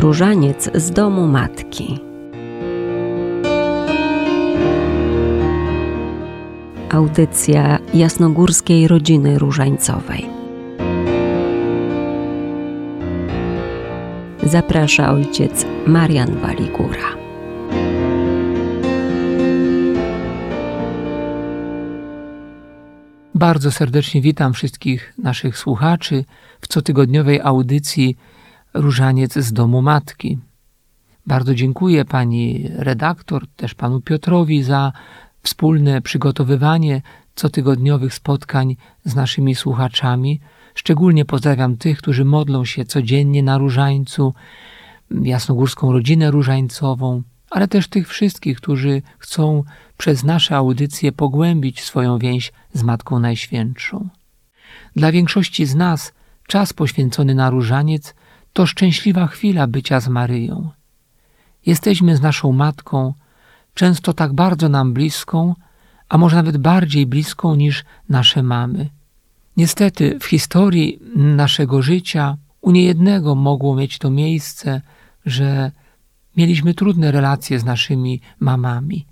Różaniec z domu matki. Audycja jasnogórskiej rodziny różańcowej. Zaprasza ojciec Marian Waligura. Bardzo serdecznie witam wszystkich naszych słuchaczy w cotygodniowej audycji Różaniec z domu matki. Bardzo dziękuję pani redaktor, też panu Piotrowi za wspólne przygotowywanie cotygodniowych spotkań z naszymi słuchaczami. Szczególnie pozdrawiam tych, którzy modlą się codziennie na różańcu, jasnogórską rodzinę różańcową, ale też tych wszystkich, którzy chcą przez nasze audycje pogłębić swoją więź z Matką Najświętszą. Dla większości z nas czas poświęcony na różaniec to szczęśliwa chwila bycia z Maryją. Jesteśmy z naszą Matką, często tak bardzo nam bliską, a może nawet bardziej bliską niż nasze mamy. Niestety w historii naszego życia u niejednego mogło mieć to miejsce, że mieliśmy trudne relacje z naszymi mamami.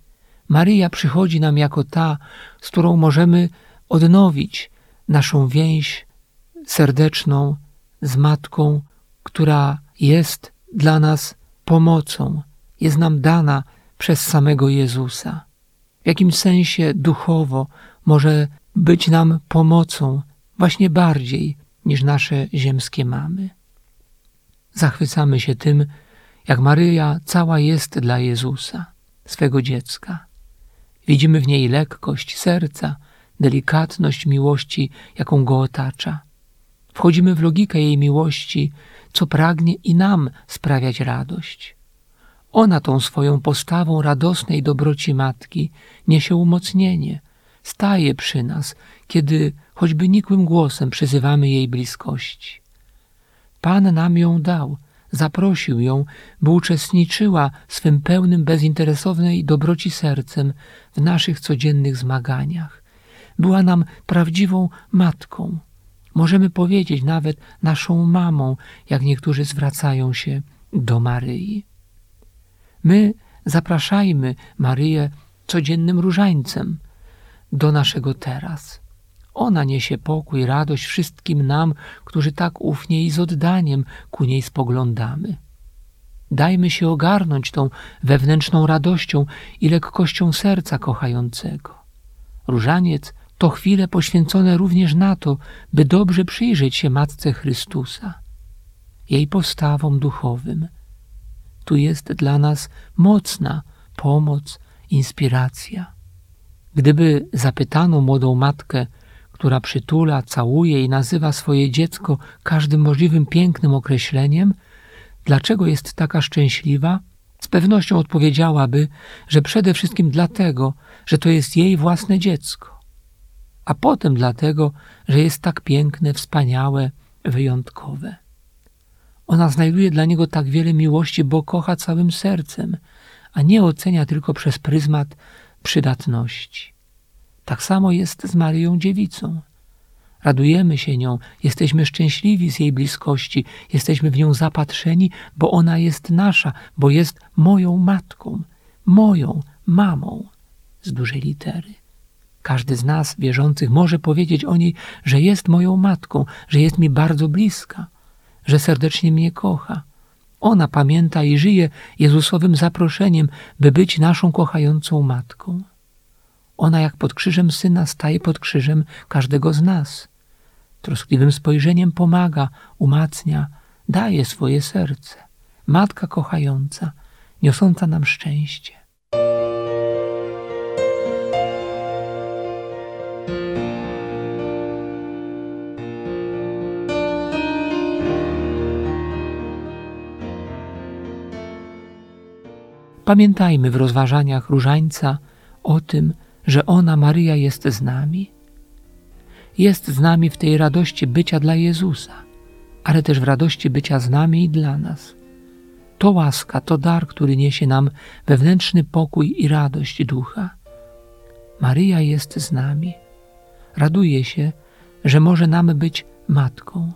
Maryja przychodzi nam jako ta, z którą możemy odnowić naszą więź serdeczną z Matką, która jest dla nas pomocą, jest nam dana przez samego Jezusa. W jakimś sensie duchowo może być nam pomocą właśnie bardziej niż nasze ziemskie mamy. Zachwycamy się tym, jak Maryja cała jest dla Jezusa, swego dziecka. Widzimy w niej lekkość serca, delikatność miłości, jaką go otacza. Wchodzimy w logikę jej miłości, co pragnie i nam sprawiać radość. Ona tą swoją postawą radosnej dobroci matki niesie umocnienie, staje przy nas, kiedy choćby nikłym głosem przyzywamy jej bliskości. Pan nam ją dał, zaprosił ją, by uczestniczyła swym pełnym bezinteresownej dobroci sercem w naszych codziennych zmaganiach. Była nam prawdziwą matką. Możemy powiedzieć nawet naszą mamą, jak niektórzy zwracają się do Maryi. My zapraszajmy Maryję codziennym różańcem do naszego teraz. Ona niesie pokój, radość wszystkim nam, którzy tak ufnie i z oddaniem ku niej spoglądamy. Dajmy się ogarnąć tą wewnętrzną radością i lekkością serca kochającego. Różaniec to chwile poświęcone również na to, by dobrze przyjrzeć się Matce Chrystusa, jej postawom duchowym. Tu jest dla nas mocna pomoc, inspiracja. Gdyby zapytano młodą matkę, która przytula, całuje i nazywa swoje dziecko każdym możliwym pięknym określeniem, dlaczego jest taka szczęśliwa, z pewnością odpowiedziałaby, że przede wszystkim dlatego, że to jest jej własne dziecko, a potem dlatego, że jest tak piękne, wspaniałe, wyjątkowe. Ona znajduje dla niego tak wiele miłości, bo kocha całym sercem, a nie ocenia tylko przez pryzmat przydatności. Tak samo jest z Maryją Dziewicą. Radujemy się nią, jesteśmy szczęśliwi z jej bliskości, jesteśmy w nią zapatrzeni, bo ona jest nasza, bo jest moją matką, moją mamą z dużej litery. Każdy z nas wierzących może powiedzieć o niej, że jest moją matką, że jest mi bardzo bliska, że serdecznie mnie kocha. Ona pamięta i żyje Jezusowym zaproszeniem, by być naszą kochającą matką. Ona jak pod krzyżem Syna staje pod krzyżem każdego z nas. Troskliwym spojrzeniem pomaga, umacnia, daje swoje serce. Matka kochająca, niosąca nam szczęście. Pamiętajmy w rozważaniach różańca o tym, że ona, Maryja, jest z nami. Jest z nami w tej radości bycia dla Jezusa, ale też w radości bycia z nami i dla nas. To łaska, to dar, który niesie nam wewnętrzny pokój i radość ducha. Maryja jest z nami. Raduje się, że może nam być matką.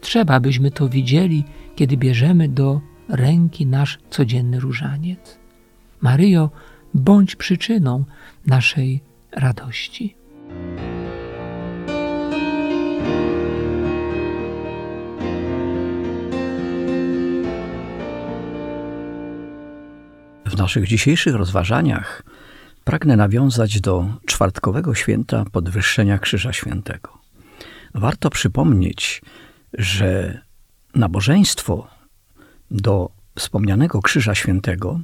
Trzeba, byśmy to widzieli, kiedy bierzemy do ręki nasz codzienny różaniec. Maryjo, bądź przyczyną naszej radości. W naszych dzisiejszych rozważaniach pragnę nawiązać do czwartkowego święta podwyższenia Krzyża Świętego. Warto przypomnieć, że nabożeństwo do wspomnianego Krzyża Świętego,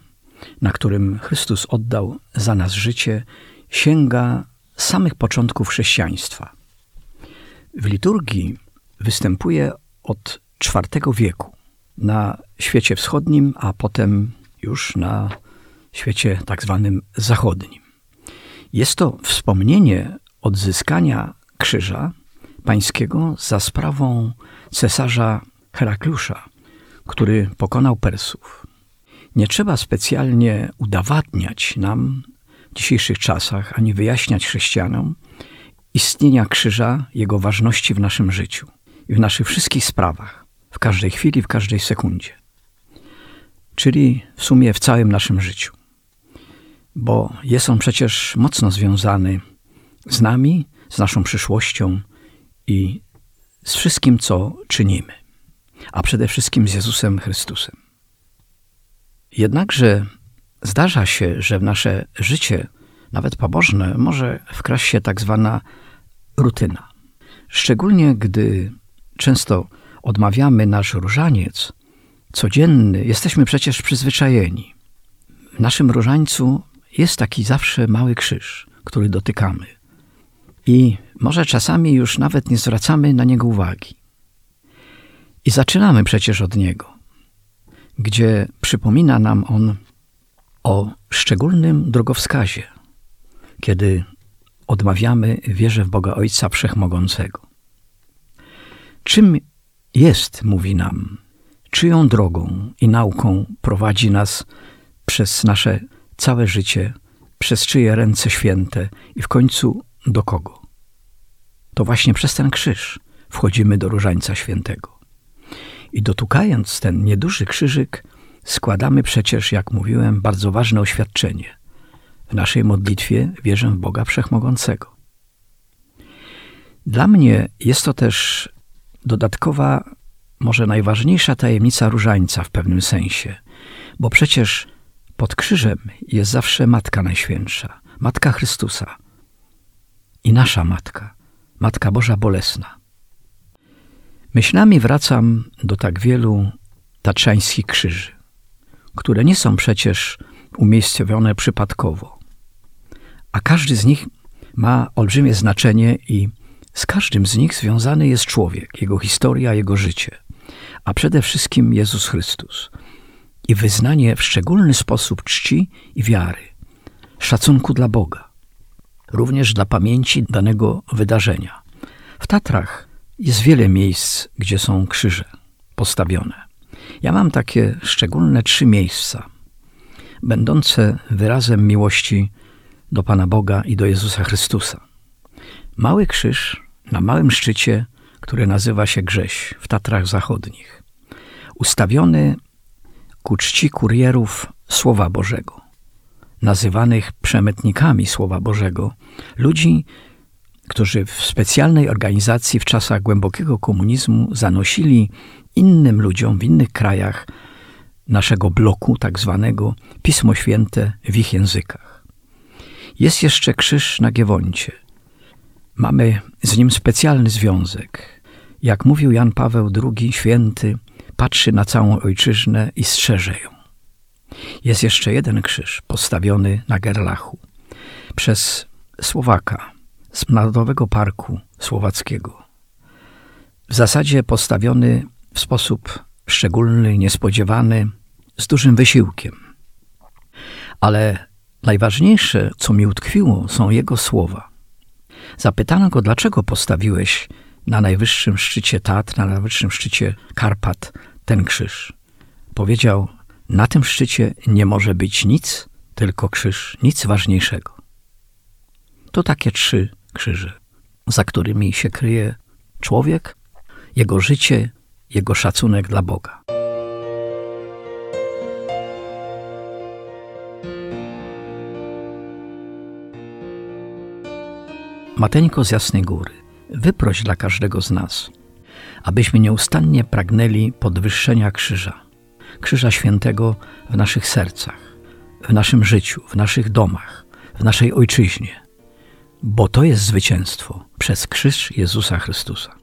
na którym Chrystus oddał za nas życie, sięga samych początków chrześcijaństwa. W liturgii występuje od IV wieku na świecie wschodnim, a potem już na świecie tak zwanym zachodnim. Jest to wspomnienie odzyskania krzyża pańskiego za sprawą cesarza Herakliusza, który pokonał Persów. Nie trzeba specjalnie udowadniać nam w dzisiejszych czasach, ani wyjaśniać chrześcijanom istnienia krzyża, jego ważności w naszym życiu i w naszych wszystkich sprawach, w każdej chwili, w każdej sekundzie. Czyli w sumie w całym naszym życiu. Bo jest on przecież mocno związany z nami, z naszą przyszłością i z wszystkim, co czynimy, a przede wszystkim z Jezusem Chrystusem. Jednakże zdarza się, że w nasze życie, nawet pobożne, może wkraść się tak zwana rutyna. Szczególnie gdy często odmawiamy nasz różaniec codzienny, jesteśmy przecież przyzwyczajeni. W naszym różańcu jest taki zawsze mały krzyż, który dotykamy. I może czasami już nawet nie zwracamy na niego uwagi. I zaczynamy przecież od niego, gdzie przypomina nam on o szczególnym drogowskazie, kiedy odmawiamy wierze w Boga Ojca Wszechmogącego. Czym jest, mówi nam, czyją drogą i nauką prowadzi nas przez nasze całe życie, przez czyje ręce święte i w końcu do kogo? To właśnie przez ten krzyż wchodzimy do Różańca Świętego. I dotukając ten nieduży krzyżyk, składamy przecież, jak mówiłem, bardzo ważne oświadczenie. W naszej modlitwie wierzę w Boga Wszechmogącego. Dla mnie jest to też dodatkowa, może najważniejsza tajemnica różańca w pewnym sensie, bo przecież pod krzyżem jest zawsze Matka Najświętsza, Matka Chrystusa i nasza Matka, Matka Boża Bolesna. Myślami wracam do tak wielu tatrzańskich krzyży, które nie są przecież umiejscowione przypadkowo, a każdy z nich ma olbrzymie znaczenie i z każdym z nich związany jest człowiek, jego historia, jego życie, a przede wszystkim Jezus Chrystus i wyznanie w szczególny sposób czci i wiary, szacunku dla Boga, również dla pamięci danego wydarzenia. W Tatrach jest wiele miejsc, gdzie są krzyże postawione. Ja mam takie szczególne trzy miejsca, będące wyrazem miłości do Pana Boga i do Jezusa Chrystusa. Mały krzyż na małym szczycie, który nazywa się Grześ w Tatrach Zachodnich, ustawiony ku czci kurierów Słowa Bożego, nazywanych przemytnikami Słowa Bożego, ludzi, którzy w specjalnej organizacji w czasach głębokiego komunizmu zanosili innym ludziom w innych krajach naszego bloku, tak zwanego, Pismo Święte w ich językach. Jest jeszcze krzyż na Giewoncie. Mamy z nim specjalny związek. Jak mówił Jan Paweł II, święty, patrzy na całą ojczyznę i strzeże ją. Jest jeszcze jeden krzyż postawiony na Gerlachu przez Słowaka z Narodowego Parku Słowackiego. W zasadzie postawiony w sposób szczególny, niespodziewany, z dużym wysiłkiem. Ale najważniejsze, co mi utkwiło, są jego słowa. Zapytano go, dlaczego postawiłeś na najwyższym szczycie Tatr, na najwyższym szczycie Karpat ten krzyż. Powiedział, na tym szczycie nie może być nic, tylko krzyż, nic ważniejszego. To takie trzy krzyży, za którymi się kryje człowiek, jego życie, jego szacunek dla Boga. Mateńko z Jasnej Góry, wyproś dla każdego z nas, abyśmy nieustannie pragnęli podwyższenia krzyża, krzyża świętego w naszych sercach, w naszym życiu, w naszych domach, w naszej ojczyźnie, bo to jest zwycięstwo przez krzyż Jezusa Chrystusa.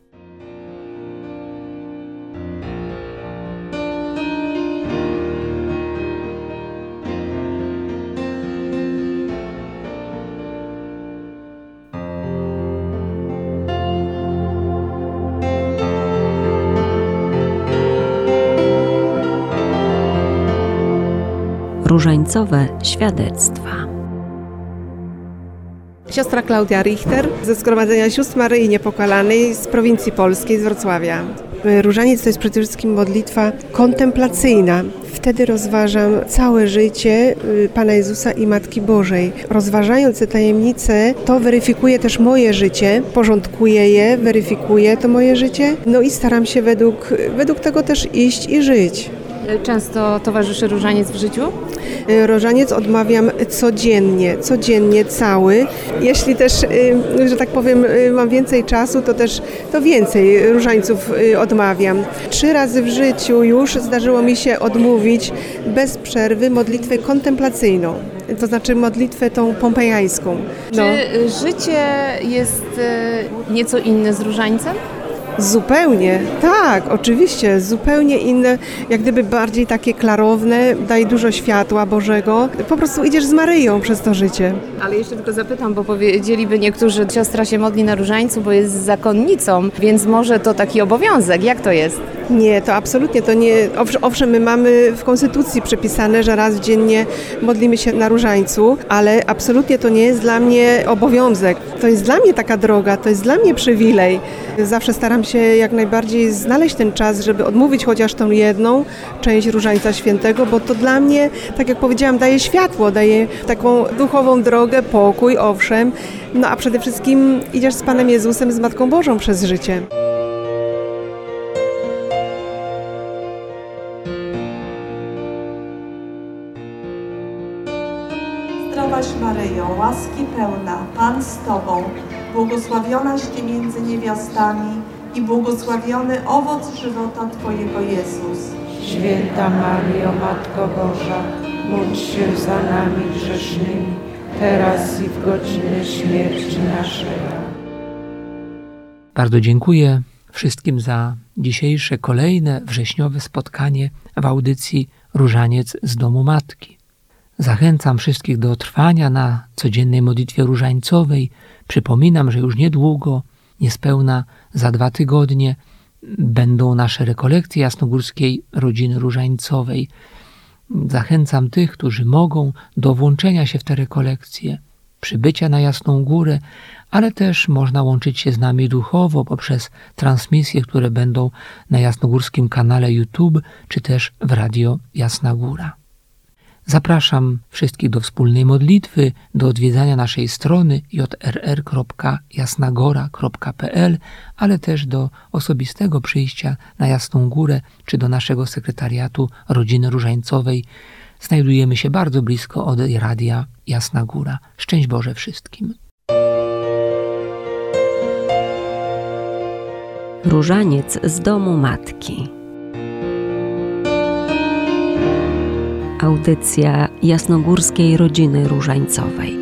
różańcowe świadectwa. Siostra Klaudia Richter ze Zgromadzenia Sióstr Maryi Niepokalanej z prowincji polskiej, z Wrocławia. Różaniec to jest przede wszystkim modlitwa kontemplacyjna. Wtedy rozważam całe życie y, Pana Jezusa i Matki Bożej. Rozważając te tajemnice, to weryfikuje też moje życie, porządkuje je, weryfikuje to moje życie, no i staram się według, według tego też iść i żyć. Często towarzyszy różaniec w życiu? Y, różaniec odmawiam codziennie, codziennie cały. Jeśli też, y, że tak powiem, y, mam więcej czasu, to też to więcej różańców odmawiam. Trzy razy w życiu już zdarzyło mi się odmówić bez przerwy modlitwę kontemplacyjną, to znaczy modlitwę tą pompejańską. No. Czy życie jest nieco inne z różańcem? Zupełnie, tak, oczywiście, zupełnie inne, jak gdyby bardziej takie klarowne, daje dużo światła Bożego. Po prostu idziesz z Maryją przez to życie. Ale jeszcze tylko zapytam, bo powiedzieliby niektórzy, siostra się modli na różańcu, bo jest zakonnicą, więc może to taki obowiązek. Jak to jest? Nie, to absolutnie to nie. Owszem, my mamy w konstytucji przepisane, że raz dziennie modlimy się na różańcu, ale absolutnie to nie jest dla mnie obowiązek. To jest dla mnie taka droga, to jest dla mnie przywilej. Zawsze staram się jak najbardziej znaleźć ten czas, żeby odmówić chociaż tą jedną część Różańca Świętego, bo to dla mnie, tak jak powiedziałam, daje światło, daje taką duchową drogę, pokój, owszem, no a przede wszystkim idziesz z Panem Jezusem, z Matką Bożą przez życie. Zdrowaś Maryjo, łaski pełna, Pan z Tobą, błogosławionaś Ty między niewiastami i błogosławiony owoc żywota Twojego Jezus. Święta Maryjo, Matko Boża, módl się za nami grzesznymi, teraz i w godzinę śmierci naszej. Bardzo dziękuję wszystkim za dzisiejsze kolejne wrześniowe spotkanie w audycji Różaniec z domu Matki. Zachęcam wszystkich do trwania na codziennej modlitwie różańcowej. Przypominam, że już niedługo, niespełna za dwa tygodnie, będą nasze rekolekcje jasnogórskiej rodziny różańcowej. Zachęcam tych, którzy mogą, do włączenia się w te rekolekcje, przybycia na Jasną Górę, ale też można łączyć się z nami duchowo poprzez transmisje, które będą na jasnogórskim kanale YouTube, czy też w Radio Jasna Góra. Zapraszam wszystkich do wspólnej modlitwy, do odwiedzania naszej strony jrr.jasnagora.pl, ale też do osobistego przyjścia na Jasną Górę czy do naszego sekretariatu Rodziny Różańcowej. Znajdujemy się bardzo blisko od radia Jasna Góra. Szczęść Boże wszystkim. Różaniec z domu matki. Audycja jasnogórskiej rodziny różańcowej.